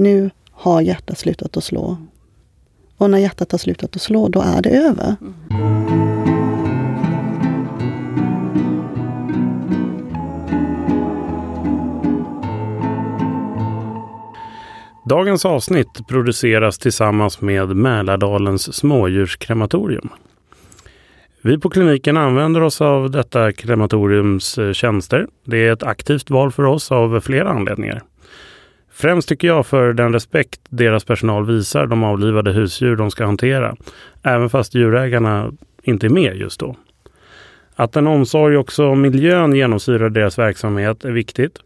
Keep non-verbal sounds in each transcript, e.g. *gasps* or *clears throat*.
nu har hjärtat slutat att slå. Och när hjärtat har slutat att slå, då är det över. Dagens avsnitt produceras tillsammans med Mälardalens smådjurskrematorium. Vi på kliniken använder oss av detta krematoriums eh, tjänster. Det är ett aktivt val för oss av flera anledningar. Främst tycker jag för den respekt deras personal visar de avlivade husdjur de ska hantera, även fast djurägarna inte är med just då. Att en omsorg också om miljön genomsyrar deras verksamhet är viktigt.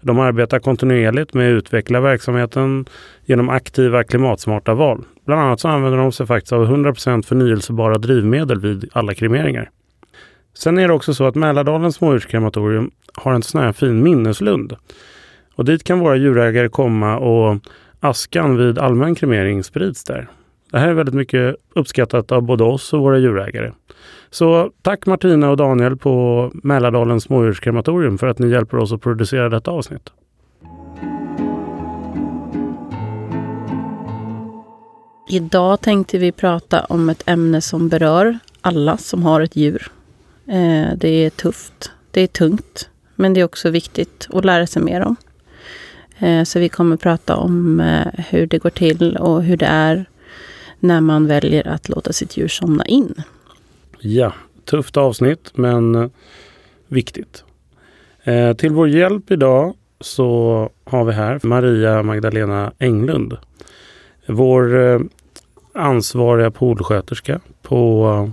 De arbetar kontinuerligt med att utveckla verksamheten genom aktiva klimatsmarta val. Bland annat så använder de sig faktiskt av 100% förnyelsebara drivmedel vid alla kremeringar. Sen är det också så att Mälardalens småurskrematorium har en sån här fin minneslund. Och dit kan våra djurägare komma och askan vid allmän kremering sprids där. Det här är väldigt mycket uppskattat av både oss och våra djurägare. Så tack Martina och Daniel på Mälardalens smådjurskrematorium för att ni hjälper oss att producera detta avsnitt. Idag tänkte vi prata om ett ämne som berör alla som har ett djur. Eh, det är tufft, det är tungt, men det är också viktigt att lära sig mer om. Eh, så vi kommer prata om eh, hur det går till och hur det är när man väljer att låta sitt djur somna in. Ja, tufft avsnitt men eh, viktigt. Till vår hjälp idag så har vi här Maria Magdalena Englund. Vår ansvariga polsköterska på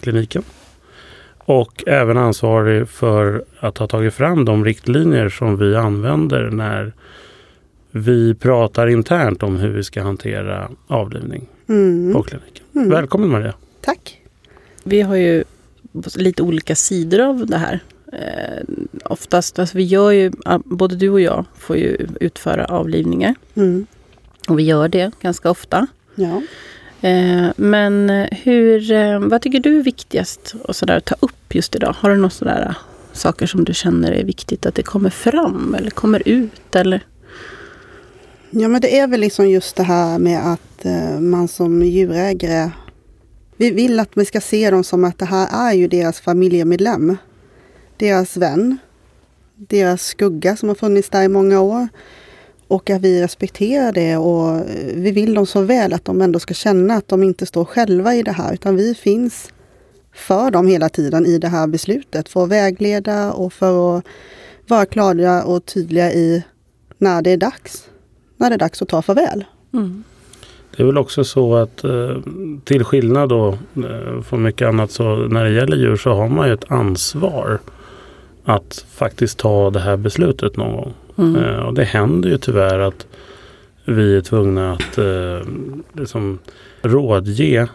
kliniken. Och även ansvarig för att ha tagit fram de riktlinjer som vi använder när vi pratar internt om hur vi ska hantera avlivning mm. på kliniken. Mm. Välkommen Maria! Tack! Vi har ju lite olika sidor av det här. Eh, oftast, alltså vi gör ju, både du och jag får ju utföra avlivningar. Mm. Och vi gör det ganska ofta. Ja. Eh, men hur, eh, vad tycker du är viktigast att sådär, ta upp just idag? Har du några sådana äh, saker som du känner är viktigt att det kommer fram eller kommer ut? Eller? Ja men det är väl liksom just det här med att äh, man som djurägare vi vill att vi ska se dem som att det här är ju deras familjemedlem. Deras vän. Deras skugga som har funnits där i många år. Och att vi respekterar det och äh, vi vill dem så väl att de ändå ska känna att de inte står själva i det här utan vi finns för dem hela tiden i det här beslutet. För att vägleda och för att vara klara och tydliga i när det är dags. När det är dags att ta farväl. Mm. Det är väl också så att eh, till skillnad då eh, från mycket annat så när det gäller djur så har man ju ett ansvar att faktiskt ta det här beslutet någon gång. Mm. Eh, och det händer ju tyvärr att vi är tvungna att liksom rådge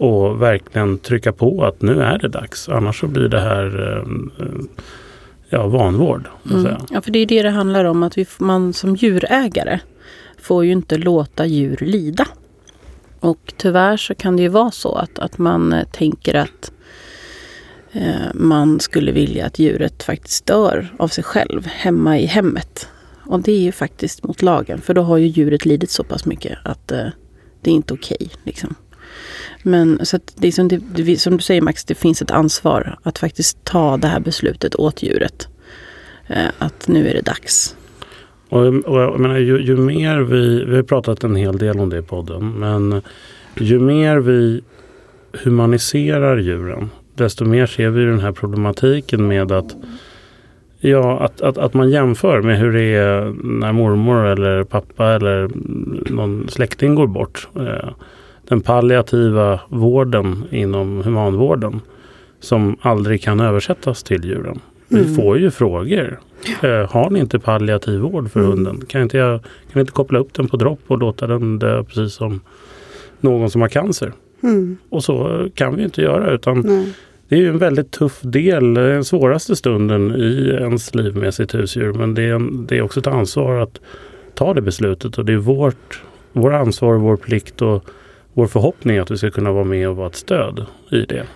och verkligen trycka på att nu är det dags. Annars så blir det här ja, vanvård. Mm. Ja, för det är det det handlar om. Att vi, man som djurägare får ju inte låta djur lida. Och tyvärr så kan det ju vara så att, att man eh, tänker att eh, man skulle vilja att djuret faktiskt dör av sig själv hemma i hemmet. Och det är ju faktiskt mot lagen, för då har ju djuret lidit så pass mycket att eh, det är inte okej. Okay, liksom. Men så att det är som, det, som, du säger Max, det finns ett ansvar att faktiskt ta det här beslutet åt djuret. Eh, att nu är det dags. Och, och jag menar, ju, ju, mer vi, vi har pratat en hel del om det i podden, men ju mer vi humaniserar djuren, desto mer ser vi den här problematiken med att Ja, att, att, att man jämför med hur det är när mormor eller pappa eller någon släkting går bort. Eh, den palliativa vården inom humanvården som aldrig kan översättas till djuren. Vi mm. får ju frågor. Eh, har ni inte palliativ vård för mm. hunden? Kan, inte jag, kan vi inte koppla upp den på dropp och låta den dö precis som någon som har cancer? Mm. Och så kan vi inte göra utan Nej. det är en väldigt tuff del, den svåraste stunden i ens liv med sitt husdjur. Men det är, det är också ett ansvar att ta det beslutet och det är vårt, vår ansvar, vår plikt och vår förhoppning att vi ska kunna vara med och vara ett stöd i det.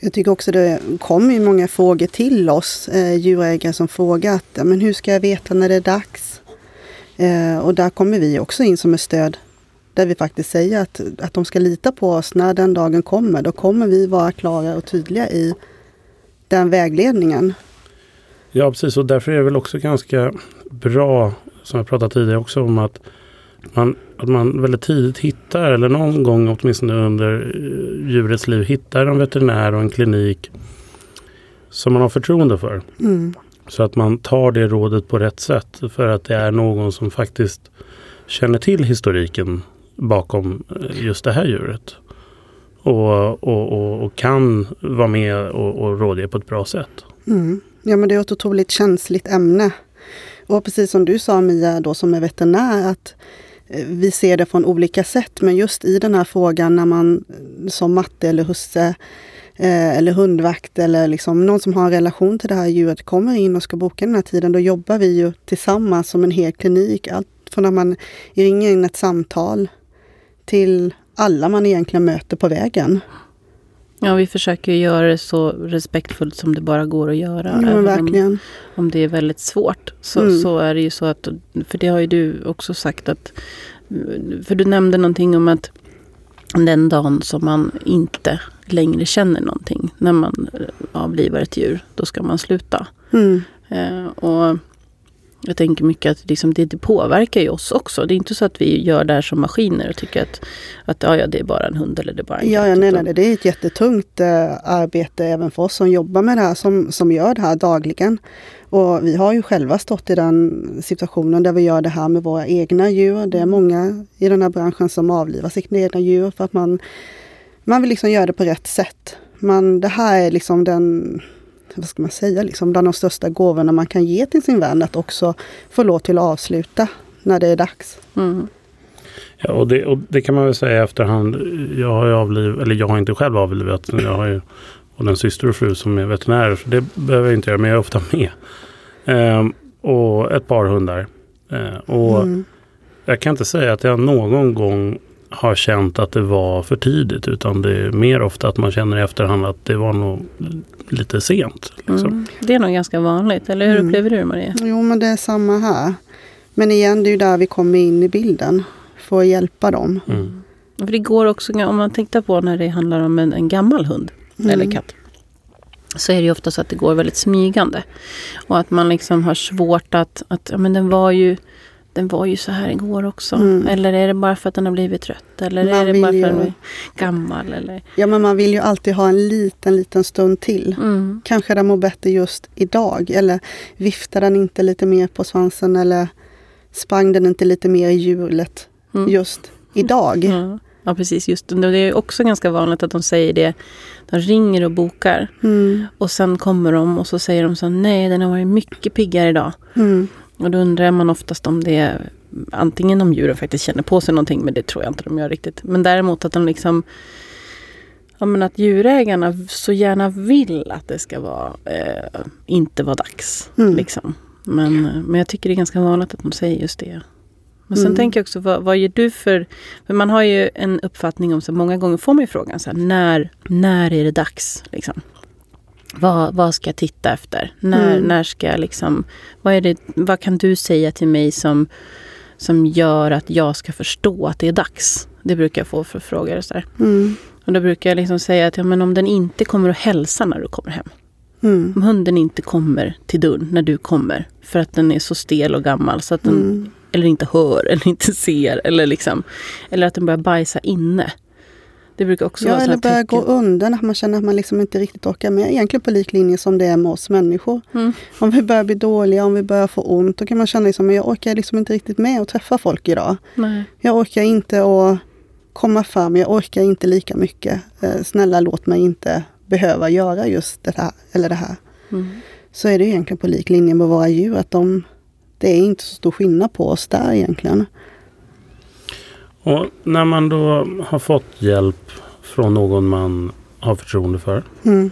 Jag tycker också det kommer många frågor till oss eh, djurägare som frågar att, men hur ska jag veta när det är dags? Eh, och där kommer vi också in som ett stöd där vi faktiskt säger att, att de ska lita på oss när den dagen kommer. Då kommer vi vara klara och tydliga i den vägledningen. Ja, precis. Och därför är det väl också ganska bra, som jag pratat tidigare också om, att man, att man väldigt tidigt hittar, eller någon gång åtminstone under eh, djurets liv, hittar en veterinär och en klinik som man har förtroende för. Mm. Så att man tar det rådet på rätt sätt för att det är någon som faktiskt känner till historiken bakom eh, just det här djuret. Och, och, och, och kan vara med och, och rådge på ett bra sätt. Mm. Ja men det är ett otroligt känsligt ämne. Och precis som du sa Mia då som är veterinär att vi ser det från olika sätt men just i den här frågan när man som matte eller husse eh, eller hundvakt eller liksom någon som har en relation till det här djuret kommer in och ska boka den här tiden, då jobbar vi ju tillsammans som en hel klinik. Allt från när man ringer in ett samtal till alla man egentligen möter på vägen. Ja, vi försöker göra det så respektfullt som det bara går att göra. Ja, verkligen. Om, om det är väldigt svårt. Så, Mm. så är det ju så att, för det har ju du också sagt att, för du nämnde någonting om att den dagen som man inte längre känner någonting, när man eh, avlivar ett djur, då ska man sluta. Mm. Eh, och jag tänker mycket att liksom det, det påverkar ju oss också. Det är inte så att vi gör det här som maskiner och tycker att, att ja, ja, det är bara en hund eller det är bara en Ja, katt. ja nej, utan- nej, det är ett jättetungt eh, arbete även för oss som jobbar med det här, som, som gör det här dagligen. Och vi har ju själva stått i den situationen där vi gör det här med våra egna djur. Det är många i den här branschen som avlivar sina egna djur för att man, man vill liksom göra det på rätt sätt. Man, det här är liksom den, vad ska man säga, liksom bland de största gåvorna man kan ge till sin vän, att också få lov till att avsluta när det är dags. Mm. Ja, och, det, och det kan man väl säga efterhand. Jag har ju avliv, eller jag har inte själv avlivat. Jag har ju och en syster och fru som är veterinärer. Så det behöver jag inte göra, men jag är ofta med. Ehm, och ett par hundar. Ehm, och Mm. jag kan inte säga att jag någon gång har känt att det var för tidigt. Utan det är mer ofta att man känner i efterhand att det var nog lite sent. Liksom. Mm. Det är nog ganska vanligt, eller hur Mm. upplever du det Maria? Jo, men det är samma här. Men igen, det är ju där vi kommer in i bilden. För att hjälpa dem. Mm. För det går också, om man tänker på när det handlar om en, en gammal hund Mm. eller katt. Så är det ju ofta så att det går väldigt smygande. Och att man liksom har svårt att, att ja men den var ju den var ju så här igår också. Mm. Eller är det bara för att den har blivit trött? Eller Man är det bara för ju- att den är gammal? Eller? Ja, men man vill ju alltid ha en liten, liten stund till. Mm. Kanske den mår bättre just idag. Eller viftar den inte lite mer på svansen. Eller sprang den inte lite mer i hjulet Mm. just idag. Ja. ja, precis. Just det. Det är också ganska vanligt att de säger det. De ringer och bokar. Mm. Och sen kommer de och så säger de så nej den har varit mycket piggare idag. Och då undrar man oftast om det är antingen om djuren faktiskt känner på sig någonting, men det tror jag inte de gör riktigt. Men däremot att de liksom Ja men att djurägarna så gärna vill att det ska vara eh, inte vara dags. Mm. Liksom. Men, men jag tycker det är ganska vanligt att de säger just det. Men sen Mm. tänker jag också, vad, vad ger du för... För man har ju en uppfattning om, så många gånger får man ju frågan så här, när, när är det dags? Liksom? Vad, vad ska jag titta efter? När, Mm. när ska jag liksom... Vad, är det, vad kan du säga till mig som, som gör att jag ska förstå att det är dags? Det brukar jag få för frågor. Så här. Mm. Och då brukar jag liksom säga att ja, men om den inte kommer att hälsa när du kommer hem. Mm. Om hunden inte kommer till dörren när du kommer. För att den är så stel och gammal så att den Mm. eller inte hör eller inte ser. Eller, liksom, eller att den börjar bajsa inne. Det brukar också Ja, vara eller börja gå tecken. undan, att man känner att man liksom inte riktigt orkar med. Egentligen på liklinje som det är med oss människor. Mm. Om vi börjar bli dåliga, om vi börjar få ont, då kan man känna liksom, jag orkar liksom inte riktigt med att träffa folk idag. Nej. Jag orkar inte att komma fram, jag orkar inte lika mycket. Eh, snälla låt mig inte behöva göra just det här eller det här. Mm. Så är det egentligen på lik linje med våra djur, att de, det är inte så stor skillnad på oss där egentligen. Och när man då har fått hjälp från någon man har förtroende för Mm.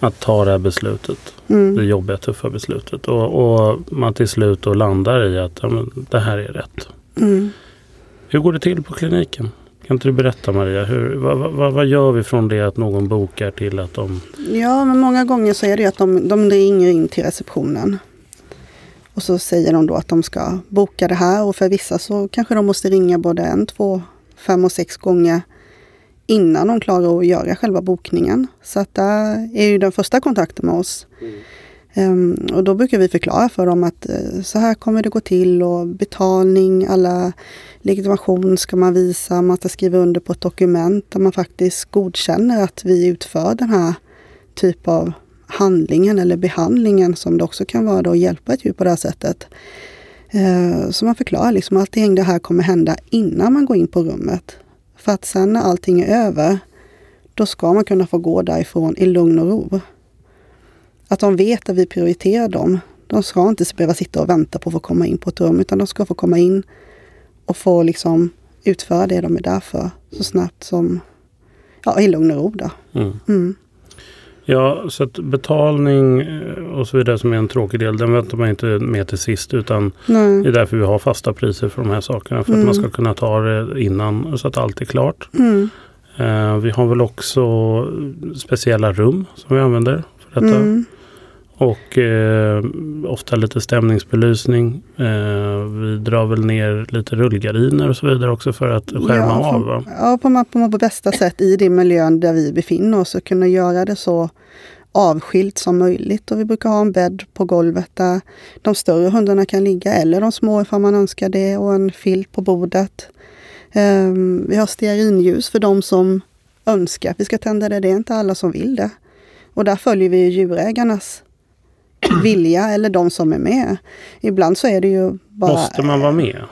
att ta det här beslutet. Det Mm. jobbiga, tuffa beslutet. Och, och man till slut då landar i att ja, men, det här är rätt. Mm. Hur går det till på kliniken? Kan inte du berätta Maria? Hur, vad, vad, vad gör vi från det att någon bokar till att de... Ja, men många gånger så är det ju att de, de ringer in till receptionen. Och så säger de då att de ska boka det här och för vissa så kanske de måste ringa både en, två, fem och sex gånger innan de klarar att göra själva bokningen. Så att det är ju den första kontakten med oss. Um, och då brukar vi förklara för dem att uh, så här kommer det gå till och betalning, alla legitimation ska man visa, man ska skriva under på ett dokument där man faktiskt godkänner att vi utför den här typ av handlingen eller behandlingen som det också kan vara då att hjälpa ett djur på det här sättet. Uh, så man förklarar liksom att allting det här kommer hända innan man går in på rummet. För att sen när allting är över, då ska man kunna få gå därifrån i lugn och ro. Att de vet att vi prioriterar dem. De ska inte behöva sitta och vänta på att få komma in på ett rum, utan de ska få komma in och få liksom utföra det de är där för så snabbt som, ja, i lugn och ro. Då. Mm. Mm. Ja, så att betalning eh, och så vidare som är en tråkig del, den väntar man inte med till sist utan Nej. det är därför vi har fasta priser för de här sakerna. För mm. att man ska kunna ta det innan så att allt är klart. Mm. Uh, vi har väl också speciella rum som vi använder för detta. Mm. Och uh, ofta lite stämningsbelysning. Uh, vi drar väl ner lite rullgardiner och så vidare också för att skärma ja, av. Va? Ja, på, på, på bästa sätt i den miljön där vi befinner oss och kunna göra det så avskilt som möjligt. Och vi brukar ha en bädd på golvet där de större hundarna kan ligga eller de små ifall man önskar det och en filt på bordet. Um, vi har stearinljus för de som önskar att vi ska tända det. Det är inte alla som vill det. Och där följer vi djurägarnas *clears throat* vilja eller de som är med. Ibland så är det ju bara... Måste man vara med?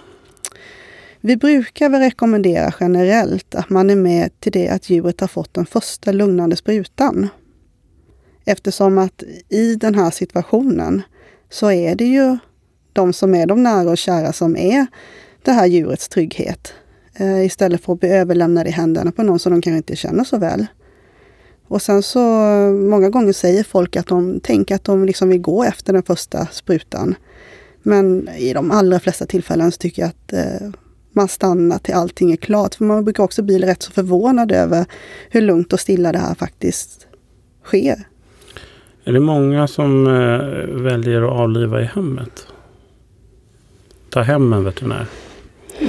Vi brukar väl rekommendera generellt att man är med till det att djuret har fått den första lugnande sprutan. Eftersom att i den här situationen så är det ju de som är de nära och kära som är det här djurets trygghet. Eh, istället för att bli överlämnade i händerna på någon som de kanske inte känner så väl. Och sen så många gånger säger folk att de tänker att de liksom vill gå efter den första sprutan. Men i de allra flesta tillfällen så tycker jag att eh, man stannar till allting är klart. För man brukar också bli rätt så förvånad över hur lugnt och stilla det här faktiskt sker. Är det många som eh, väljer att avliva i hemmet? Ta hem en veterinär?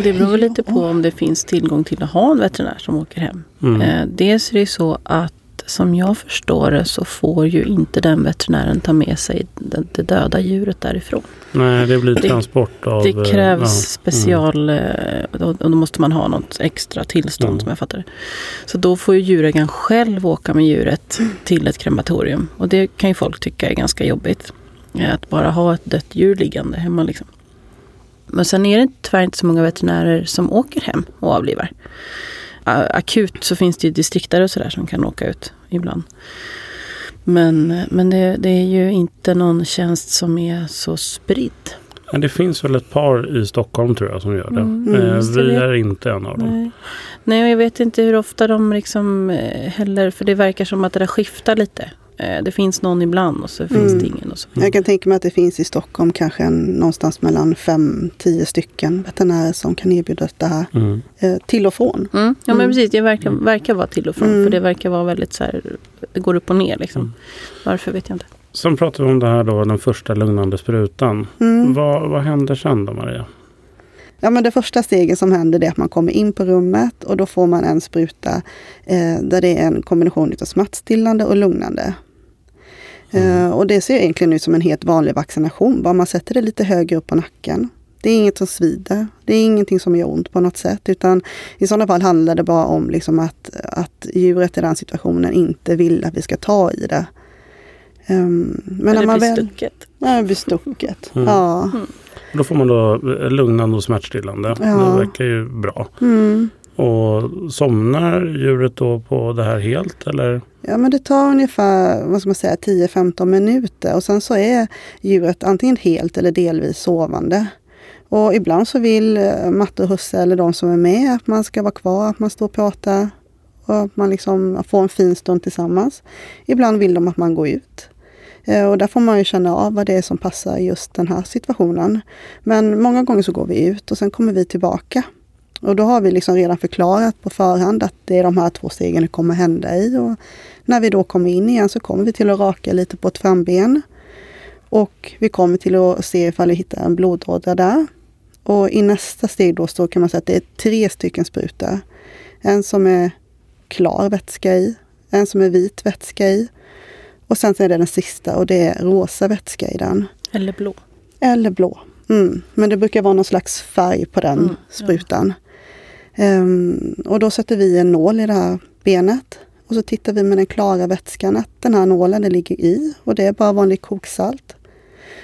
Det beror väl lite på om det finns tillgång till att ha en veterinär som åker hem. Mm. Eh, dels är det så att som jag förstår det så får ju inte den veterinären ta med sig det, det döda djuret därifrån. Nej, det blir transport det, av... Det krävs ja. Mm. special... Mm. Och då måste man ha något extra tillstånd mm. som jag fattar det. Så då får ju djurägaren själv åka med djuret till ett krematorium. Och det kan ju folk tycka är ganska jobbigt. Att bara ha ett dött djur liggande hemma liksom. Men sen är det tyvärr inte så många veterinärer som åker hem och avlivar. Akut så finns det ju distriktare och sådär som kan åka ut ibland. Men, men det, det, är ju inte någon tjänst som är så spridd. Men det finns väl ett par i Stockholm tror jag som gör det. Mm, eh, mm vi är inte en av dem. Nej. Nej, och jag vet inte hur ofta de liksom eh, heller, för det verkar som att det där skiftar lite. Eh, det finns någon ibland och så mm. finns det ingen. Och så. Jag kan tänka mig att det finns i Stockholm kanske en, någonstans mellan fem, tio stycken veterinärer som kan erbjuda det här mm. eh, till och från. Mm. Ja men mm. precis, det verkar, verkar vara till och från. För mm. det verkar vara väldigt så här, det går upp och ner liksom. Varför vet jag inte. Sen pratar vi om det här då, den första lugnande sprutan. Vad, vad händer sen då Maria? Ja, men det första steget som händer är att man kommer in på rummet och då får man en spruta eh, där det är en kombination av smärtstillande och lugnande. Mm. Uh, och det ser egentligen ut som en helt vanlig vaccination, bara man sätter det lite högre upp på nacken. Det är inget som svider. Det är ingenting som gör ont på något sätt. Utan i sådana fall handlar det bara om liksom att, att djuret i den situationen inte vill att vi ska ta i det. Um, men Eller blir stucket. Ja, det blir stucket. Mm. Ja. Mm. Då får man då lugnande och smärtstillande. Ja. Det verkar ju bra. Mm. Och somnar djuret då på det här helt eller? Ja men det tar ungefär vad ska man säga, 10-15 minuter och sen så är djuret antingen helt eller delvis sovande. Och ibland så vill eh, matte och husse eller de som är med att man ska vara kvar, att man står och pratar och att man liksom får en fin stund tillsammans. Ibland vill de att man går ut. Eh, och där får man ju känna av vad det är som passar just den här situationen. Men många gånger så går vi ut och sen kommer vi tillbaka och då har vi liksom redan förklarat på förhand att det är de här två stegen det kommer hända i. Och när vi då kommer in igen så kommer vi till att raka lite på ett framben. Och vi kommer till att se ifall vi hittar en blodådra där. Och i nästa steg då så kan man säga att det är tre stycken sprutor. En som är klar vätska i, en som är vit vätska i och sen så är det den sista och det är rosa vätska i den. Eller blå. Eller blå. Mm. Men det brukar vara någon slags färg på den mm, sprutan. Ja. Um, och då sätter vi en nål i det här benet. Och så tittar vi med den klara vätskan att den här nålen den ligger i och det är bara vanligt koksalt.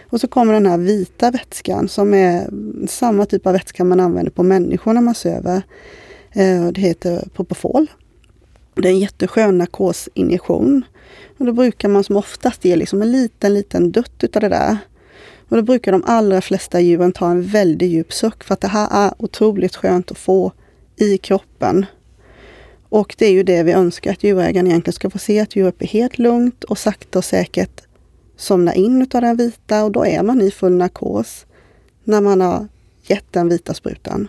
Och så kommer den här vita vätskan som är samma typ av vätska man använder på människor när man söver. Uh, det heter Propofol. Det är en jätteskön narkosinjektion. Och då brukar man som oftast ge liksom en liten, liten dutt utav det där. Och då brukar de allra flesta djuren ta en väldigt djup suck för att det här är otroligt skönt att få i kroppen. Och det är ju det vi önskar att djurägaren egentligen ska få se, att djuret är helt lugnt och sakta och säkert somnar in utav den vita och då är man i full narkos när man har gett den vita sprutan.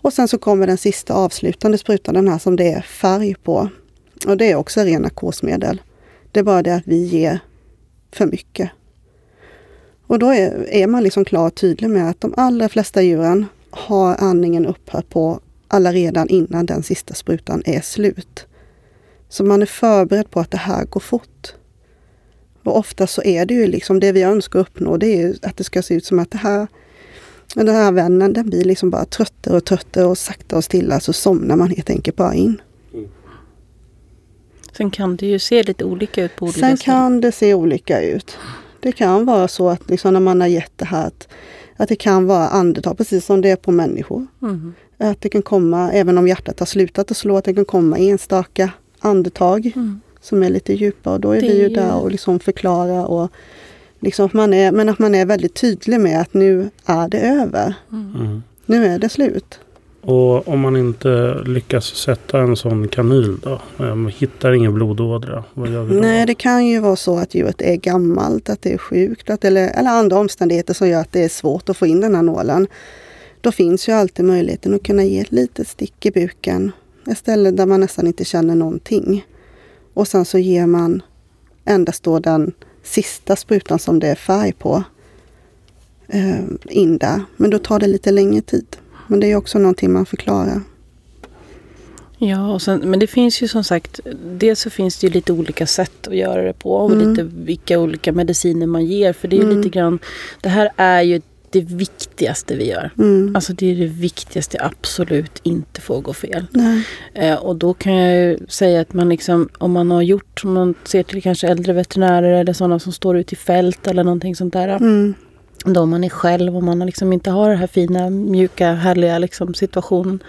Och sen så kommer den sista avslutande sprutan, den här som det är färg på. Och det är också ren narkosmedel. Det är bara det att vi ger för mycket. Och då är, är man liksom klar och tydlig med att de allra flesta djuren har andningen upphört på alla redan innan den sista sprutan är slut. Så man är förberedd på att det här går fort. Och ofta så är det ju liksom det vi önskar uppnå, det är att det ska se ut som att det här den här vännen den blir liksom bara tröttare och tröttare och sakta och stilla så somnar man helt enkelt bara in. Sen kan det ju se lite olika ut på olika Sen kan det se olika ut. Det kan vara så att liksom när man har gett det här att, att det kan vara andetag, precis som det är på människor. Mm. Att det kan komma, även om hjärtat har slutat att slå, att det kan komma enstaka andetag mm. som är lite djupa. Och då är det vi ju där och liksom förklara och liksom att man är, men att man är väldigt tydlig med att nu är det över. Mm. Nu är det slut. Och om man inte lyckas sätta en sån kanyl då? Man hittar ingen blodådra? Vad gör vi då? Nej, det kan ju vara så att djuret är gammalt, att det är sjukt att, eller, eller andra omständigheter som gör att det är svårt att få in den här nålen. Då finns ju alltid möjligheten att kunna ge ett litet stick i buken. Ett ställe där man nästan inte känner någonting. Och sen så ger man endast då den sista sprutan som det är färg på eh, in där. Men då tar det lite längre tid. Men det är också någonting man förklarar. Ja, och sen, men det finns ju som sagt, dels så finns det ju lite olika sätt att göra det på och mm. lite vilka olika mediciner man ger. För det är mm. lite grann, det här är ju det viktigaste vi gör. Mm. Alltså det är det viktigaste absolut inte får gå fel. Eh, och då kan jag ju säga att man liksom, om man har gjort, om man ser till kanske äldre veterinärer eller sådana som står ute i fält eller någonting sånt där. Mm då man är själv och man liksom inte har den här fina, mjuka, härliga liksom situationen.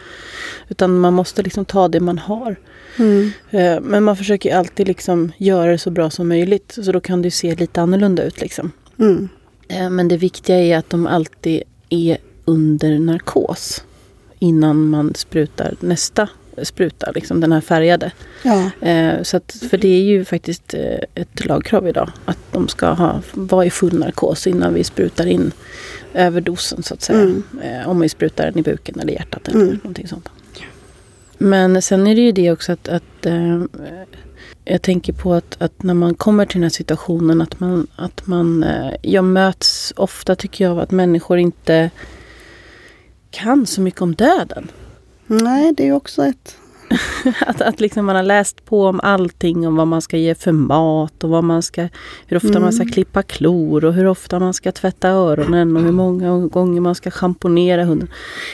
Utan man måste liksom ta det man har. Mm. Eh, men man försöker alltid liksom göra det så bra som möjligt. Så då kan det se lite annorlunda ut. Liksom. Mm. Eh, men det viktiga är att de alltid är under narkos. Innan man sprutar nästa spruta, liksom den här färgade. Ja. Eh, så att, för det är ju faktiskt eh, ett lagkrav idag att de ska ha, vara i full narkos innan vi sprutar in överdosen så att säga. Mm. Eh, om vi sprutar den i buken eller hjärtat eller mm. någonting sånt. Men sen är det ju det också att, att eh, jag tänker på att, att, när man kommer till den här situationen att man, att man eh, jag möts ofta tycker jag av att människor inte kan så mycket om döden. Nej, det är också ett... *laughs* att, att liksom man har läst på om allting, om vad man ska ge för mat och vad man ska, hur ofta mm. man ska mm. klippa klor och hur ofta man ska tvätta öronen och hur många gånger man ska schamponera hunden.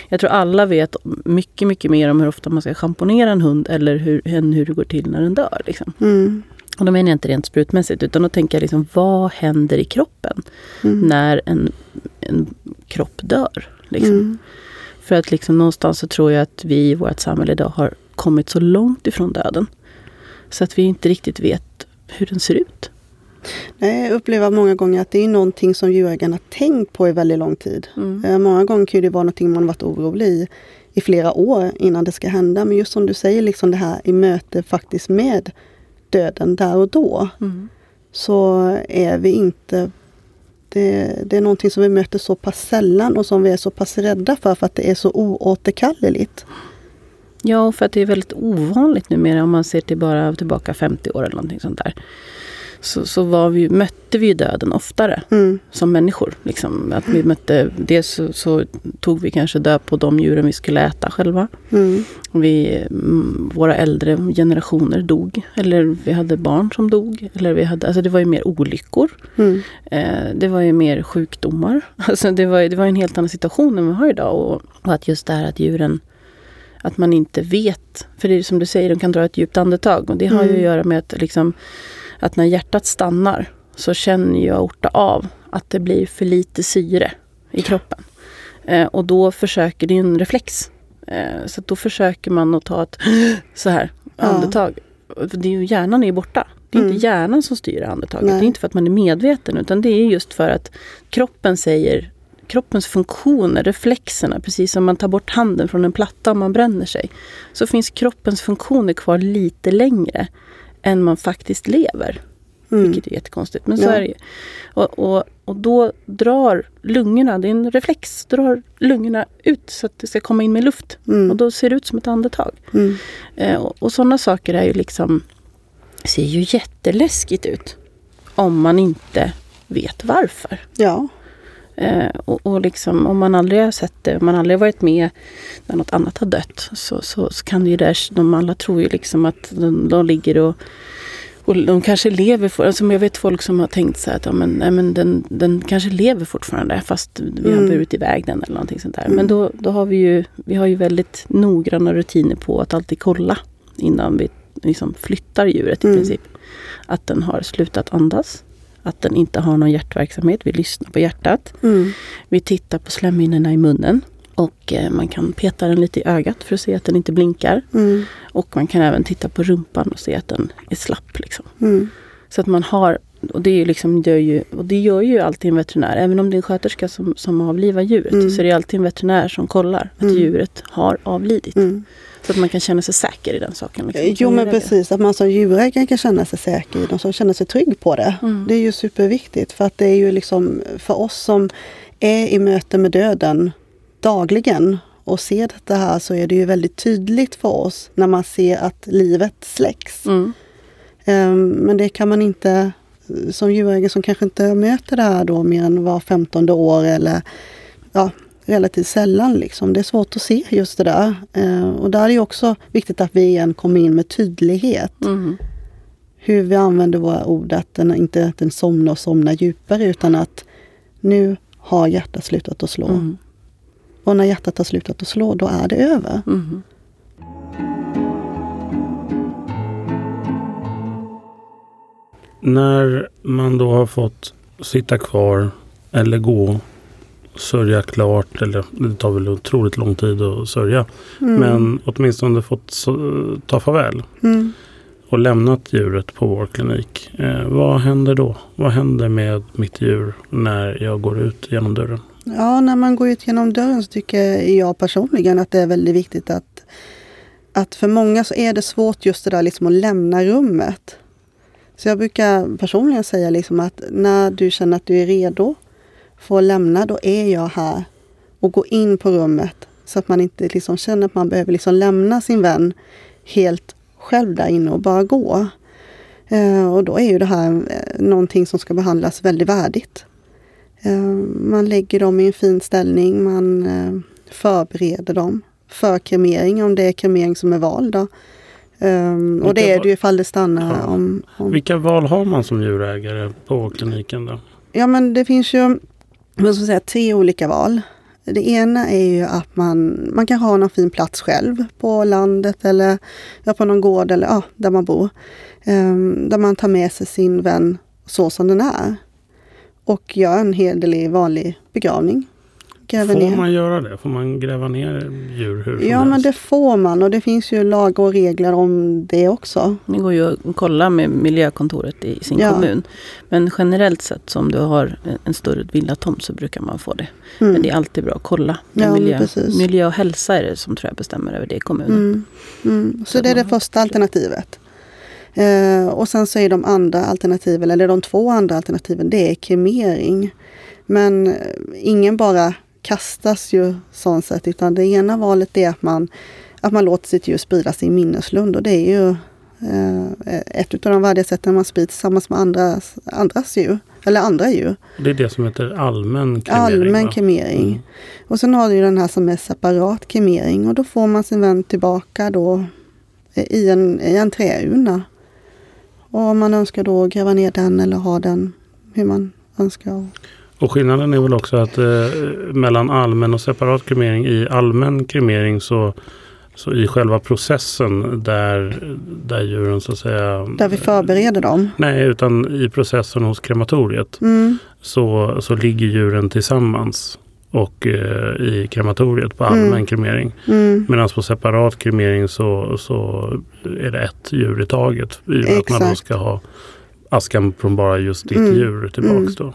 Jag tror alla vet mycket, mycket mer om hur ofta man ska schamponera en hund eller hur, än hur det går till när den dör. Liksom. Mm. Och då menar jag inte rent sprutmässigt utan då tänker jag liksom vad händer i kroppen mm. när en, en kropp dör? Liksom. För att liksom någonstans så tror jag att vi i vårt samhälle idag har kommit så långt ifrån döden. Så att vi inte riktigt vet hur den ser ut. Nej, jag upplever många gånger att det är någonting som djurägarna tänkt på i väldigt lång tid. Mm. Eh, många gånger kan det vara någonting man varit orolig i i flera år innan det ska hända. Men just som du säger, liksom det här i möte faktiskt med döden där och då. Mm. Så är vi inte det, det, är någonting som vi möter så pass sällan och som vi är så pass rädda för, för att det är så oåterkalleligt. Ja, för att det är väldigt ovanligt numera om man ser till bara tillbaka 50 år eller någonting sånt där så, så var vi, mötte vi döden oftare Mm. som människor. Liksom. Att vi mötte, dels så, så tog vi kanske död på de djuren vi skulle äta själva. Mm. Vi, mm, våra äldre generationer dog. Eller vi hade barn som dog. Eller vi hade, alltså det var ju mer olyckor. Mm. Eh, det var ju mer sjukdomar. *laughs* Alltså det, var, det var en helt annan situation än vi har idag. Och, och att just det här att djuren, att man inte vet. För det är som du säger, de kan dra ett djupt andetag. Och det har ju Mm. att göra med att, liksom, att när hjärtat stannar så känner ju aorta av att det blir för lite syre i kroppen. Eh, och då försöker, det är en reflex. Eh, så då försöker man att ta ett *gasps* så här Ja. andetag. För det är ju hjärnan är borta. Det är Mm. inte hjärnan som styr andetaget. Nej. Det är inte för att man är medveten utan det är just för att kroppen säger kroppens funktioner, reflexerna, precis som man tar bort handen från en platta om man bränner sig. Så finns kroppens funktioner kvar lite längre än man faktiskt lever. Mm. Vilket är jättekonstigt. Men så Ja. är det ju. Och, och, och då drar lungorna, det är en reflex, drar lungorna ut så att det ska komma in med luft. Mm. Och då ser det ut som ett andetag. Mm. Eh, och och sådana saker är ju liksom, ser ju jätteläskigt ut. Om man inte vet varför. Ja. Eh, och, och liksom, om man aldrig har sett det, om man aldrig har varit med när något annat har dött. Så, så, så kan det ju där, de alla tror ju liksom att de, de ligger och och de kanske lever, for, alltså jag vet folk som har tänkt så här att ja, men, nej, men den, den kanske lever fortfarande fast vi har Mm. burit iväg den eller någonting sånt där. Mm. Men då, då har vi ju, vi har ju väldigt noggranna rutiner på att alltid kolla innan vi liksom flyttar djuret i Mm. princip. Att den har slutat andas. Att den inte har någon hjärtverksamhet. Vi lyssnar på hjärtat. Mm. Vi tittar på slemhinnorna i munnen. Och eh, man kan peta den lite i ögat för att se att den inte blinkar. Mm. Och man kan även titta på rumpan och se att den är slapp. Liksom. Mm. Så att man har, och det, är liksom, gör ju, och det gör ju alltid en veterinär. Även om det är en sköterska som, som avlivar djuret. Mm. Så är det alltid en veterinär som kollar att Mm. djuret har avlidit. Mm. Så att man kan känna sig säker i den saken. Liksom, Jo som men precis, att man som djurägare kan känna sig säker i dem, som känner sig trygg på det. Mm. Det är ju superviktigt för att det är ju liksom för oss som är i möte med döden dagligen och ser detta här så är det ju väldigt tydligt för oss när man ser att livet släcks. Ehm, Men det kan man inte som djurägare som kanske inte möter det här då mer än var femtonde år eller ja, relativt sällan. Liksom. Det är svårt att se just det där. Ehm, Och där är det också viktigt att vi igen kommer in med tydlighet. Mm. Hur vi använder våra ord, att den, inte att den somnar och somnar djupare utan att nu har hjärtat slutat att slå. Mm. Och när hjärtat har slutat att slå, då är det över. Mm. När man då har fått sitta kvar eller gå, sörja klart, eller det tar väl otroligt lång tid att sörja, Mm. men åtminstone fått ta farväl Mm. och lämnat djuret på vår klinik. Eh, vad händer då? Vad händer med mitt djur när jag går ut genom dörren? Ja, när man går ut genom dörren så tycker jag personligen att det är väldigt viktigt att, att för många så är det svårt just det där liksom att lämna rummet. Så jag brukar personligen säga liksom att när du känner att du är redo för att lämna, då är jag här och gå in på rummet så att man inte liksom känner att man behöver liksom lämna sin vän helt själv där inne och bara gå. Eh, och då är ju det här eh, någonting som ska behandlas väldigt värdigt. Eh, man lägger dem i en fin ställning, man förbereder dem för kremering om det är kremering som är vald. Um, och det är det ju ifall det stannar Ja. om, om... Vilka val har man som djurägare på kliniken då? Ja men det finns ju vad ska säga, tre olika val. Det ena är ju att man, man kan ha någon fin plats själv på landet eller ja, på någon gård eller ja, där man bor. Ehm, där man tar med sig sin vän så som den är. Och gör en hederlig vanlig begravning. Gräver Får ner. man göra det? Får man gräva ner djur hur som Ja men helst? det får man och det finns ju lagar och regler om det också. Det går ju att kolla med miljökontoret i sin Ja. kommun. Men generellt sett så om du har en- större villatomt så brukar man få det. Mm. Men det är alltid bra att kolla. med Ja, men miljö, precis. miljö och hälsa är det som tror jag bestämmer över det i kommunen. Mm. Mm. Så Så det är det första alternativet. Eh, och sen så är de andra alternativen, eller de två andra alternativen, det är kremering. Men eh, ingen bara kastas ju sånt sätt, utan det ena valet är att man, att man låter sitt djur sprida sin minneslund och det är ju Eh, ett av de värdiga sätten man sprider tillsammans med andras, andras djur. Eller andra djur. Det är det som heter allmän kremering? Allmän kremering. Mm. Och sen har du den här som är separat kremering och då får man sin vän tillbaka då i en, i en träurna. Och om man önskar då gräva ner den eller ha den hur man önskar. Och skillnaden är väl också att eh, mellan allmän och separat kremering. I allmän kremering så, så i själva processen där, där djuren så att säga... Där vi förbereder dem. Nej, utan i processen hos krematoriet Mm, så, så ligger djuren tillsammans och eh, i krematoriet på allmän Mm. kremering. mm, Medan på separat kremering så, så är det ett djur i taget. I och med att man då ska ha askan från bara just ditt Mm. djur tillbaks Mm. då.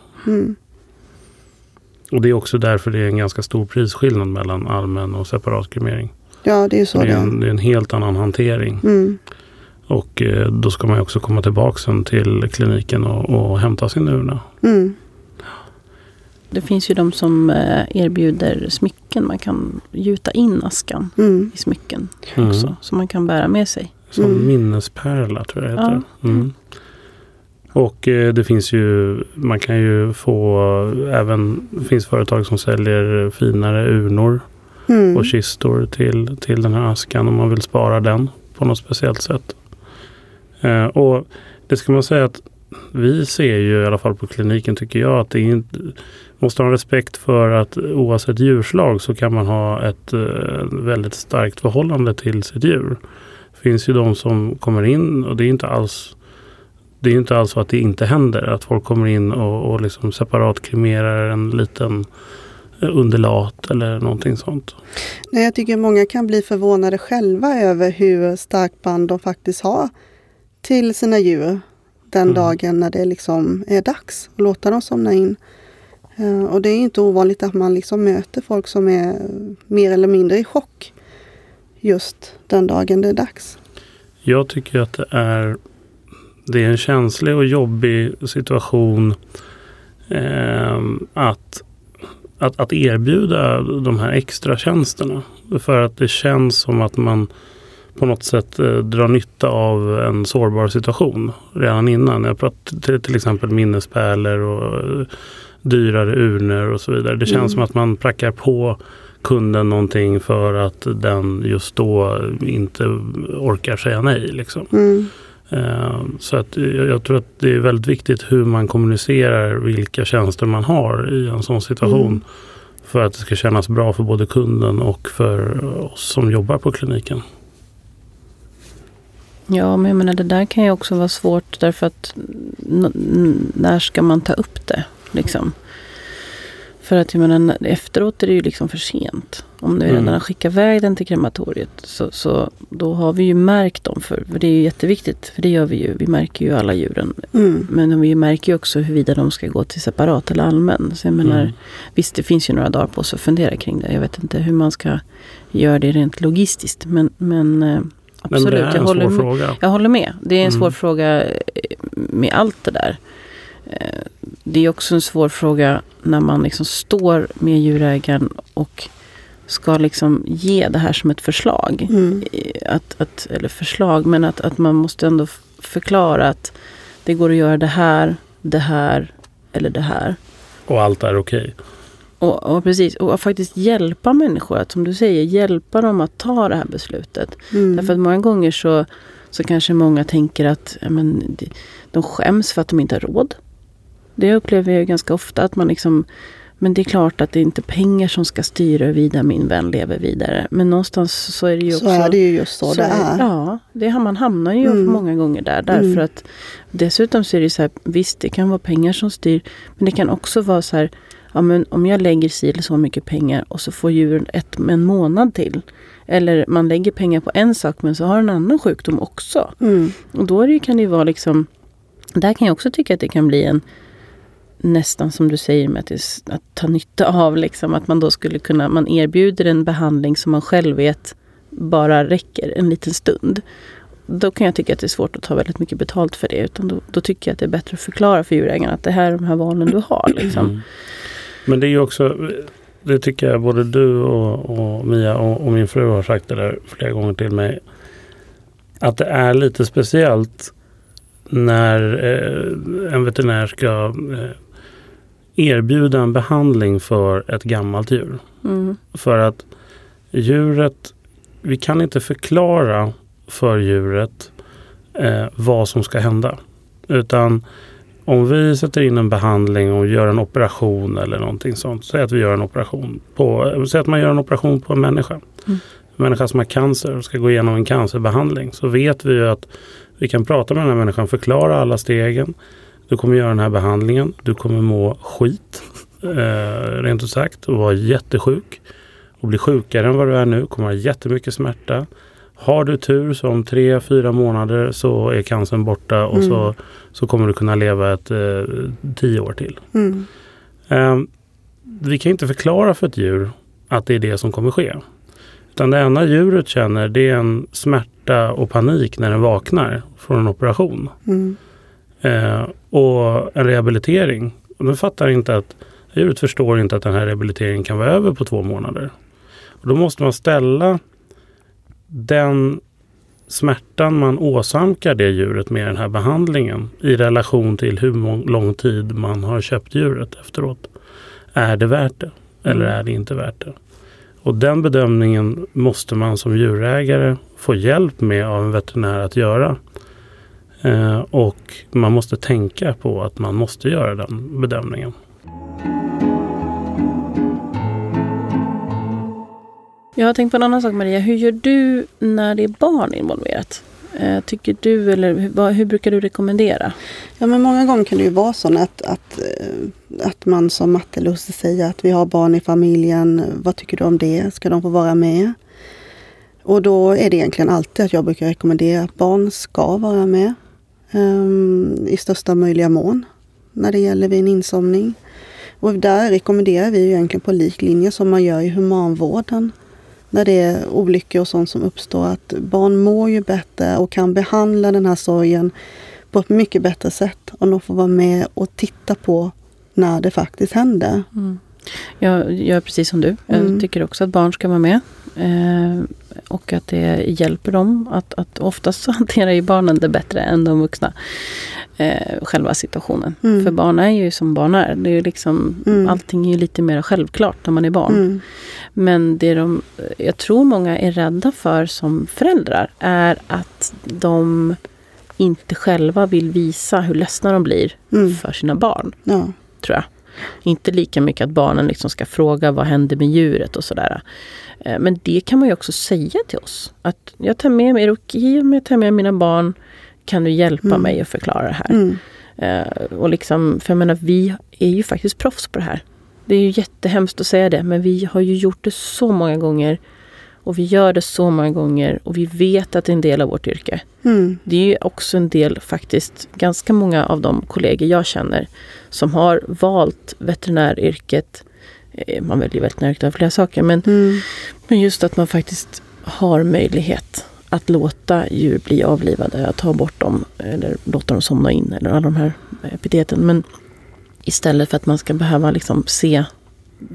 Mm. Och det är också därför det är en ganska stor prisskillnad mellan allmän och separat kremering. Ja, det är ju så det, är en, det är en helt annan hantering. Mm, Och eh, då ska man ju också komma tillbaka sen till kliniken och, och hämta sin urna. mm, Det finns ju de som eh, erbjuder smycken. Man kan gjuta in askan mm, i smycken Mm. också. Som man kan bära med sig. Som Mm. minnespärla tror jag det heter. Ja. Och eh, det finns ju, man kan ju få, även, finns företag som säljer finare urnor mm. och kistor till, till den här askan om man vill spara den på något speciellt sätt. Eh, och det ska man säga att vi ser ju i alla fall på kliniken tycker jag att det inte, måste ha respekt för att oavsett djurslag så kan man ha ett eh, väldigt starkt förhållande till sitt djur. Det finns ju de som kommer in och det är inte alls det är inte alls så att det inte händer att folk kommer in och, och liksom separat kremerar en liten eh, undulat eller någonting sånt. Nej, jag tycker många kan bli förvånade själva över hur starkt band de faktiskt har till sina djur den Mm. dagen när det liksom är dags att låta dem somna in. Eh, Och det är inte ovanligt att man liksom möter folk som är mer eller mindre i chock just den dagen det är dags. Jag tycker att det är, det är en känslig och jobbig situation ehm, att, att, att erbjuda de här extra tjänsterna. För att det känns som att man på något sätt eh, drar nytta av en sårbar situation redan innan. Jag pratar till, till exempel minnespärlor och eh, dyrare urnor och så vidare. Det känns Mm. som att man prackar på kunden någonting för att den just då inte orkar säga nej. Liksom. Mm. Eh, Så att jag, tror att det är väldigt viktigt hur man kommunicerar vilka tjänster man har i en sån situation. Mm. För att det ska kännas bra för både kunden och för oss som jobbar på kliniken. Ja, men jag menar det där kan ju också vara svårt därför att när ska man ta upp det? Liksom? För att jag menar, efteråt är det ju liksom för sent. Om du Mm. redan har skickat iväg den till krematoriet så, så då har vi ju märkt dem. För, för det är ju jätteviktigt, för det gör vi ju. Vi märker ju alla djuren. Mm. Men vi märker ju också huruvida de ska gå till separat eller allmän. Så jag menar, Mm. visst det finns ju några dagar på sig att fundera kring det. Jag vet inte hur man ska göra det rent logistiskt. Men, men eh, Men absolut, det är jag en håller svår med. fråga. Jag håller med. Det är en Mm. svår fråga eh, med allt det där. Eh, Det är också en svår fråga när man liksom står med djurägaren och ska liksom ge det här som ett förslag. Mm. Att, att, eller förslag, men att, att man måste ändå förklara att det går att göra det här, det här eller det här. Och allt är okej. Och, och precis, och faktiskt hjälpa människor att som du säger, hjälpa dem att ta det här beslutet. Mm. Därför att många gånger så, så kanske många tänker att men, de, skäms för att de inte har råd. Det upplever jag ju ganska ofta att man liksom men det är klart att det är inte pengar som ska styra huruvida min vän lever vidare. Men någonstans så är det ju så också... är det ju just så, det är. Ja, det, man hamnar ju Mm. många gånger där. Därför Mm. att dessutom så är det så här, visst det kan vara pengar som styr. Men det kan också vara så här, ja men om jag lägger si eller så mycket pengar och så får djuren ett, en månad till. Eller man lägger pengar på en sak men så har en annan sjukdom också. Mm. Och då är det, kan det ju vara liksom, där kan jag också tycka att det kan bli en nästan som du säger med att, att ta nytta av liksom att man då skulle kunna, man erbjuder en behandling som man själv vet bara räcker en liten stund. Då kan jag tycka att det är svårt att ta väldigt mycket betalt för det. Utan då, då tycker jag att det är bättre att förklara för djurägaren att det här är de här valen du har. *clears throat* Liksom. Mm. Men det är ju också, det tycker jag både du och, och Mia och, och min fru har sagt det där flera gånger till mig. att det är lite speciellt när eh, en veterinär ska eh, erbjuda en behandling för ett gammalt djur. Mm. För att djuret, vi kan inte förklara för djuret eh, vad som ska hända. Utan om vi sätter in en behandling och gör en operation eller någonting sånt. Säg att vi gör en operation på, säg att man gör en operation på en människa. Mm. En människa som har cancer och ska gå igenom en cancerbehandling. Så vet vi ju att vi kan prata med den här människan, förklara alla stegen. Du kommer göra den här behandlingen. Du kommer må skit, eh, rent ut sagt, och vara jättesjuk. Och bli sjukare än vad du är nu, kommer ha jättemycket smärta. Har du tur så om tre, fyra månader så är cancern borta och Mm. så, så kommer du kunna leva ett eh, tio år till. Mm. Eh, vi kan inte förklara för ett djur att det är det som kommer ske. Utan det enda djuret känner det är en smärta och panik när den vaknar från en operation. Mm. Eh, och en rehabilitering. Och de fattar inte att djuret förstår inte att den här rehabiliteringen kan vara över på två månader. Och då måste man ställa den smärtan man åsamkar det djuret med den här behandlingen i relation till hur lång tid man har köpt djuret efteråt. Är det värt det? Eller Mm. är det inte värt det? Och den bedömningen måste man som djurägare få hjälp med av en veterinär att göra. Eh, och man måste tänka på att man måste göra den bedömningen. Jag har tänkt på en annan sak Maria. Hur gör du när det är barn involverat? Eh, tycker du eller hur, brukar du rekommendera? Ja, men många gånger kan det ju vara så att, att, eh, att man som matte eller husse säger att vi har barn i familjen. Vad tycker du om det? Ska de få vara med? Och då är det egentligen alltid att jag brukar rekommendera att barn ska vara med Ehm, i största möjliga mån när det gäller vid en insomning. Och där rekommenderar vi ju egentligen på lik linje som man gör i humanvården. När det är olyckor och sånt som uppstår att barn mår ju bättre och kan behandla den här sorgen på ett mycket bättre sätt om de får vara med och titta på när det faktiskt händer. Mm. Jag gör precis som du. Jag Mm. tycker också att barn ska vara med. Eh, och att det hjälper dem. Att, att oftast så *laughs* hanterar ju barnen det bättre än de vuxna. Eh, själva situationen. Mm. För barn är ju som barn är. Det är liksom, Mm. Allting är ju lite mer självklart när man är barn. Mm. Men det de, jag tror många är rädda för som föräldrar är att de inte själva vill visa hur ledsna de blir Mm. för sina barn, Ja. tror jag. Inte lika mycket att barnen liksom ska fråga vad händer med djuret och sådär. Eh, Men det kan man ju också säga till oss. Att jag tar med mig, är det okej om jag tar med mina barn? Kan du hjälpa Mm. mig att förklara det här? Mm. Eh, och liksom, för jag menar, vi är ju faktiskt proffs på det här. Det är ju jättehemskt att säga det, men vi har ju gjort det så många gånger. Och vi gör det så många gånger och vi vet att det är en del av vårt yrke. Mm. Det är ju också en del faktiskt, ganska många av de kollegor jag känner som har valt veterinäryrket. Eh, Man väljer veterinäryrket av flera saker, men, Mm. men just att man faktiskt har möjlighet att låta djur bli avlivade, att ta bort dem eller låta dem somna in eller alla de här epiteten. Men istället för att man ska behöva liksom se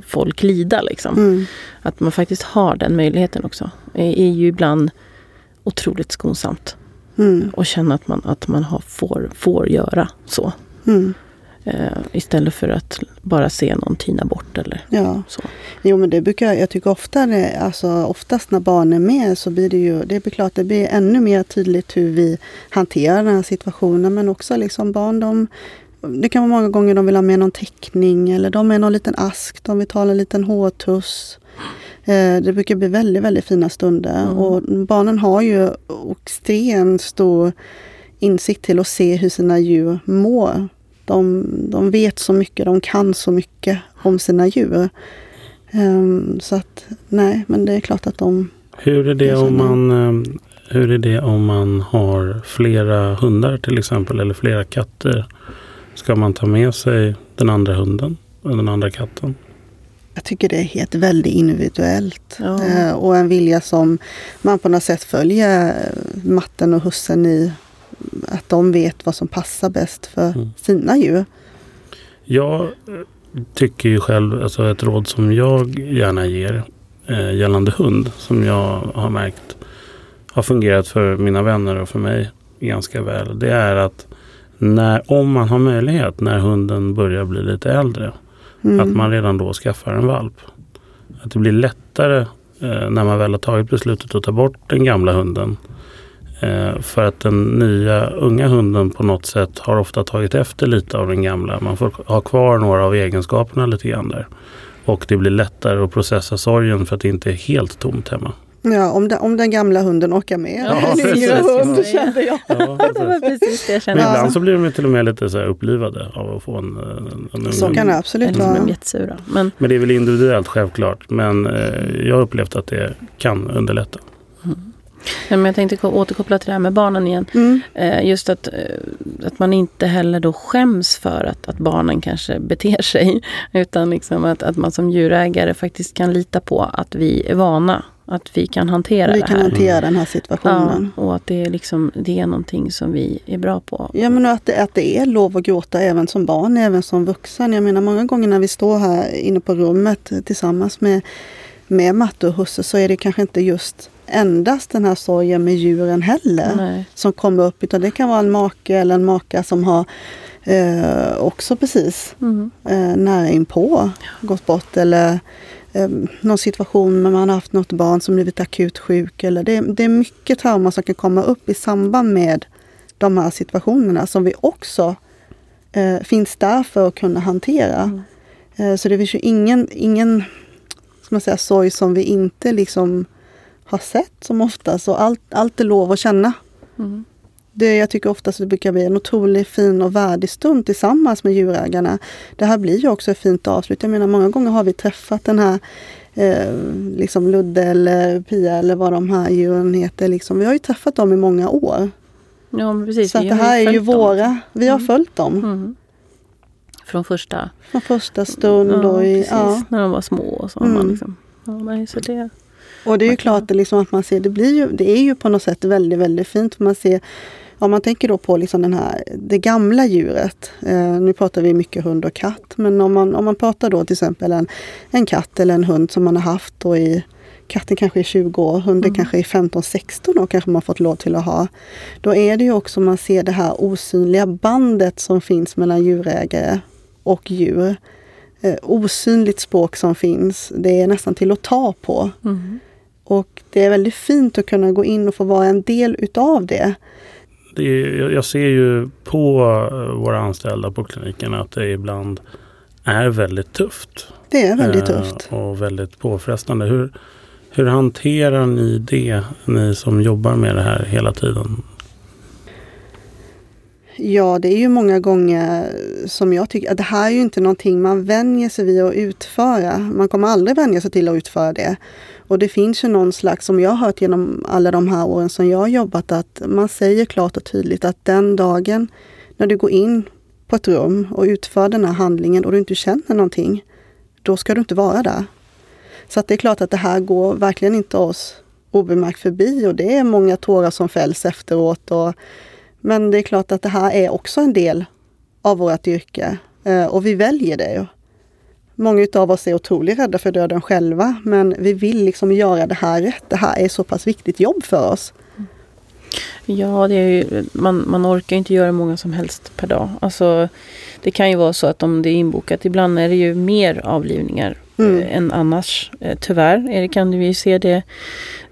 folk lida. Liksom. Mm. Att man faktiskt har den möjligheten också. är är ju ibland otroligt skonsamt. Mm. Och känna att man, att man har, får, får göra så. Mm. Eh, istället för att bara se någon tina bort eller Ja. så. Jo men det brukar jag tycker ofta det, alltså oftast när barn är med så blir det ju, det är klart det blir ännu mer tydligt hur vi hanterar den här situationen men också liksom barn de det kan vara många gånger de vill ha med någon teckning eller de är någon liten ask, de vill ta en liten hårtuss. Eh, Det brukar bli väldigt, väldigt fina stunder Mm. och barnen har ju extremt stor insikt till att se hur sina djur mår. De, de vet så mycket, de kan så mycket om sina djur. Ehm, så att nej, men det är klart att de... Hur är det Jag om man, eh, hur är det om man har flera hundar till exempel eller flera katter? Ska man ta med sig den andra hunden och den andra katten? Jag tycker det är helt väldigt individuellt. Ja. Eh, och en vilja som man på något sätt följer matten och hussen i. Att de vet vad som passar bäst för Mm. sina djur. Jag eh, tycker ju själv, alltså ett råd som jag gärna ger eh, gällande hund som jag har märkt har fungerat för mina vänner och för mig ganska väl. Det är att när, om man har möjlighet när hunden börjar bli lite äldre. Mm. Att man redan då skaffar en valp. Att det blir lättare eh, när man väl har tagit beslutet att ta bort den gamla hunden. Eh, för att den nya unga hunden på något sätt har ofta tagit efter lite av den gamla. Man får ha kvar några av egenskaperna lite grann där. Och det blir lättare att processa sorgen för att det inte är helt tomt hemma. Ja, om, den, om den gamla hunden orkar med. Ja, en yngre hund kände jag. Ja, precis det Men ibland så blir de till och med lite så här upplivade av att få en, en, en ung Så kan det absolut vara. de jättesura. Men Men det är väl individuellt självklart. Men eh, jag har upplevt att det kan underlätta. Nej, men jag tänkte ko- återkoppla till det här med barnen igen. Mm. Eh, just att, eh, att man inte heller då skäms för att, att barnen kanske beter sig. *laughs* Utan liksom att, att man som djurägare faktiskt kan lita på att vi är vana. Att vi kan hantera Vi det kan här. hantera den här Ja, situationen. och att det är, liksom, det är någonting som vi är bra på. Ja men att det, att det är lov att gråta även som barn, även som vuxen. Jag menar många gånger när vi står här inne på rummet tillsammans med, med Matte och husse så är det kanske inte just endast den här sorgen med djuren heller Nej. som kommer upp. Utan det kan vara en make eller en maka som har eh, också precis Mm. eh, nära inpå gått bort. Eller eh, någon situation när man har haft något barn som blivit akut sjuk. Eller det, det är mycket trauma som kan komma upp i samband med de här situationerna som vi också eh, finns där för att kunna hantera. Mm. Eh, så det finns ju ingen, ingen ska man säga, sorg som vi inte liksom har sett som ofta. Så allt, allt är lov att känna. Mm. Det, jag tycker oftast det brukar bli en otroligt fin och värdig stund tillsammans med djurägarna. Det här blir ju också ett fint avslut. Jag menar många gånger har vi träffat den här eh, liksom Ludde eller Pia eller vad de här djuren heter. Liksom. Vi har ju träffat dem i många år. Ja, precis. Så att det här är ju följt dem. våra, vi har Mm. följt dem Mm. Från första från första stund. och, i, precis. ja. När de var små och så. Mm. Man liksom, ja, nej, så det, och det är ju klart att, liksom att man ser, det, blir ju, det är ju på något sätt väldigt, väldigt fint. För man ser, om man tänker då på liksom den här, det gamla djuret. Eh, nu pratar vi mycket hund och katt. Men om man, om man pratar då till exempel en, en katt eller en hund som man har haft då i Katten kanske är 20 år, hunden Mm. kanske är 15-16 år kanske man fått lov till att ha. Då är det ju också man ser det här osynliga bandet som finns mellan djurägare och djur. Eh, osynligt språk som finns. Det är nästan till att ta på. mm. Och det är väldigt fint att kunna gå in och få vara en del utav det. Det är, jag- ser ju på eh, våra anställda på kliniken att det ibland är väldigt tufft. Det är väldigt Eh, tufft. Och väldigt påfrestande. Hur, hur hanterar ni det, ni som jobbar med det här hela tiden? Ja, det är ju många gånger som jag tycker att det här är ju inte någonting man vänjer sig vid att utföra. Man kommer aldrig vänja sig till att utföra det. Och det finns ju någon slags, som jag har hört genom alla de här åren som jag har jobbat, att man säger klart och tydligt att den dagen när du går in på ett rum och utför den här handlingen och du inte känner någonting, då ska du inte vara där. Så att det är klart att det här går verkligen inte oss obemärkt förbi och det är många tårar som fälls efteråt. Och, men det är klart att det här är också en del av vårt yrke eh, och vi väljer det. ju. Många av oss är otroligt rädda för döden själva men vi vill liksom göra det här rätt. Det här är så pass viktigt jobb för oss. Ja, det är ju, man, man orkar inte göra många som helst per dag. Alltså, det kan ju vara så att om det är inbokat, ibland är det ju mer avlivningar Mm. eh, än annars. Eh, tyvärr är det, kan vi ju se det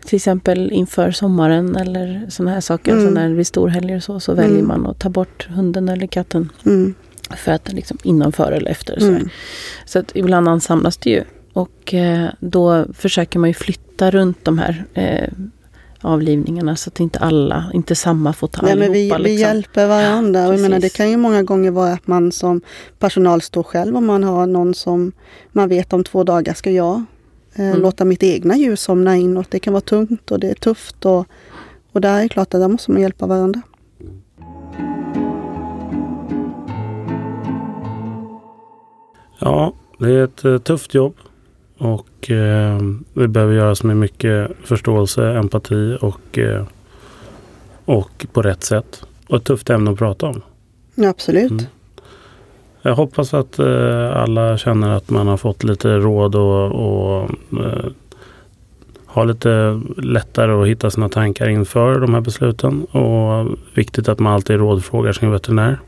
till exempel inför sommaren eller sådana här saker. Mm. Alltså när det blir storhelger och så, så Mm. väljer man att ta bort hunden eller katten Mm. för att liksom innanför eller efter. Så, Mm. så att ibland ansamlas det ju. Och eh, då försöker man ju flytta runt de här avlivningarna så att inte alla, inte samma får ta Nej, men allihopa. vi, vi liksom. hjälper varandra. Och jag menar, det kan ju många gånger vara att man som personal står själv om man har någon som man vet om två dagar ska jag eh, Mm. låta mitt egna djur somna in. Och det kan vara tungt och det är tufft. Och, och där är det klart att där måste man hjälpa varandra. Ja, det är ett eh, tufft jobb. Och eh, det behöver göras med mycket förståelse, empati och, eh, och på rätt sätt. Och ett tufft ämne att prata om. Absolut. Mm. Jag hoppas att eh, alla känner att man har fått lite råd och, och eh, ha lite lättare att hitta sina tankar inför de här besluten. Och viktigt att man alltid rådfrågar sin veterinär.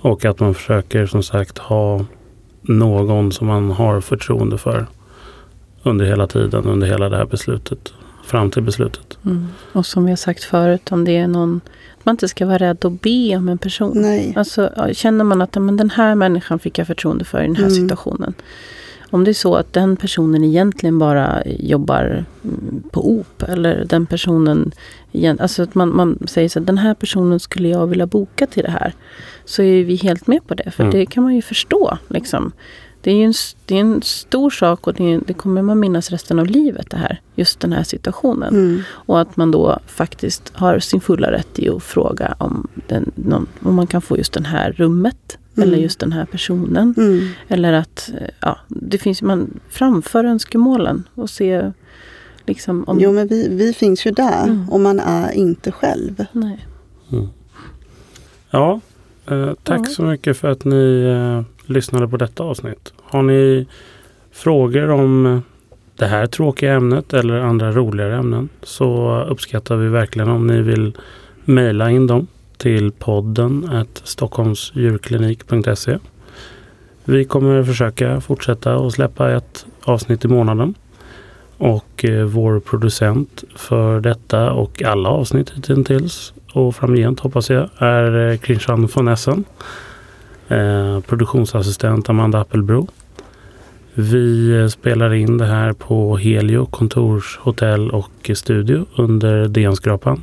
Och att man försöker som sagt ha någon som man har förtroende för under hela tiden, under hela det här beslutet. Fram till beslutet. Mm. Och som vi har sagt förut, om det är någon man inte ska vara rädd att be om en person. Nej. Alltså, känner man att men den här människan fick jag förtroende för i den här Mm. situationen. Om det är så att den personen egentligen bara jobbar mm, på OP. Eller den personen, alltså att man, man säger så att den här personen skulle jag vilja boka till det här. Så är vi helt med på det. För Mm. det kan man ju förstå. Liksom. Det är ju en, det är en stor sak och det, det kommer man minnas resten av livet det här. Just den här situationen. Mm. Och att man då faktiskt har sin fulla rätt i att fråga om, den, någon, om man kan få just det här rummet. Mm. Eller just den här personen. Mm. Eller att ja, det finns, man framför önskemålen och se liksom om... Jo, men vi, vi finns ju där Mm. och man är inte själv. Nej. Ja, eh, tack Ja. så mycket för att ni eh, lyssnade på detta avsnitt. Har ni frågor om det här tråkiga ämnet eller andra roligare ämnen så uppskattar vi verkligen om ni vill mejla in dem till podden at stockholmsdjurklinik.se. Vi kommer försöka fortsätta att släppa ett avsnitt i månaden. Och eh, vår producent för detta och alla avsnitt hittills och framgent hoppas jag är eh, Christian von Essen. Eh, produktionsassistent Amanda Appelbro. Vi eh, spelar in det här på Helio kontorshotell och studio under DN-skrapan.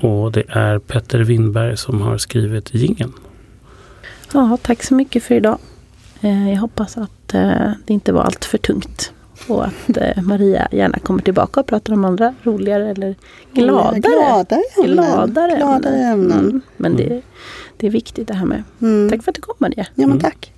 Och det är Petter Windberg som har skrivit jingeln. Ja, tack så mycket för idag. Eh, jag hoppas att eh, det inte var allt för tungt. Och att eh, Maria gärna kommer tillbaka och pratar om andra roligare eller gladare, Gladare ämnen. gladare, Gladare ämnen. Mm. Men det, det är viktigt det här med. Mm. Tack för att du kom Maria. Ja, men Mm. tack.